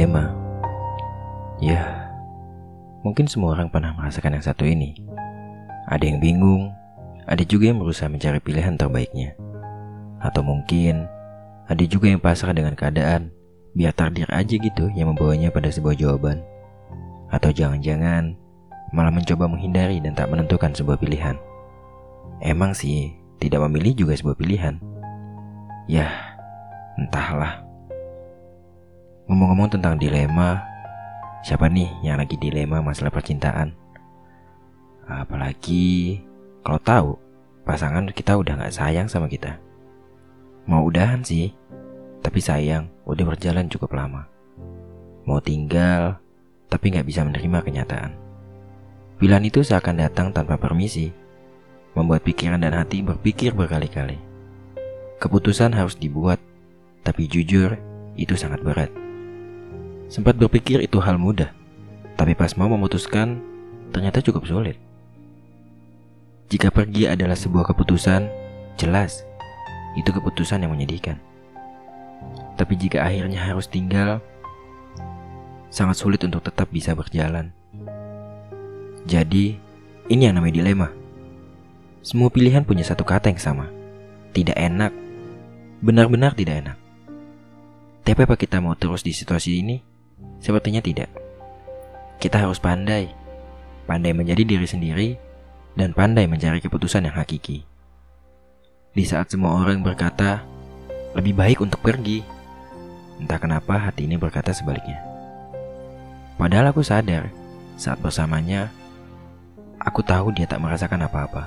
Dilema. Ya, mungkin semua orang pernah merasakan yang satu ini. Ada yang bingung, ada juga yang berusaha mencari pilihan terbaiknya. Atau mungkin ada juga yang pasrah dengan keadaan, biar takdir aja gitu yang membawanya pada sebuah jawaban. Atau jangan-jangan malah mencoba menghindari dan tak menentukan sebuah pilihan. Emang sih, tidak memilih juga sebuah pilihan. Ya, entahlah. Ngomong-ngomong tentang dilema, siapa nih yang lagi dilema masalah percintaan? Apalagi kalau tahu pasangan kita udah gak sayang sama kita. Mau udahan sih, tapi sayang udah berjalan cukup lama. Mau tinggal, tapi gak bisa menerima kenyataan. Pilihan itu seakan datang tanpa permisi, membuat pikiran dan hati berpikir berkali-kali. Keputusan harus dibuat, tapi jujur itu sangat berat. Sempat berpikir itu hal mudah, tapi pas mau memutuskan, ternyata cukup sulit. Jika pergi adalah sebuah keputusan, jelas itu keputusan yang menyedihkan. Tapi jika akhirnya harus tinggal, sangat sulit untuk tetap bisa berjalan. Jadi, ini yang namanya dilema. Semua pilihan punya satu kata yang sama. Tidak enak. Benar-benar tidak enak. Tapi apa kita mau terus di situasi ini? Sepertinya tidak. Kita harus pandai, pandai menjadi diri sendiri, dan pandai mencari keputusan yang hakiki. Di saat semua orang berkata, lebih baik untuk pergi. Entah kenapa hati ini berkata sebaliknya. Padahal aku sadar, saat bersamanya, aku tahu dia tak merasakan apa-apa.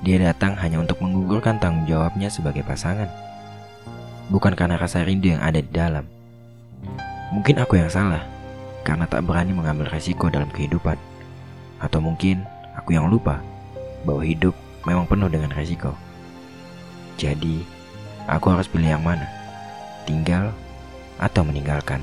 Dia datang hanya untuk menggugurkan tanggung jawabnya sebagai pasangan. Bukan karena rasa rindu yang ada di dalam. Mungkin aku yang salah karena tak berani mengambil resiko dalam kehidupan. Atau mungkin aku yang lupa bahwa hidup memang penuh dengan resiko. Jadi, aku harus pilih yang mana? Tinggal atau meninggalkan?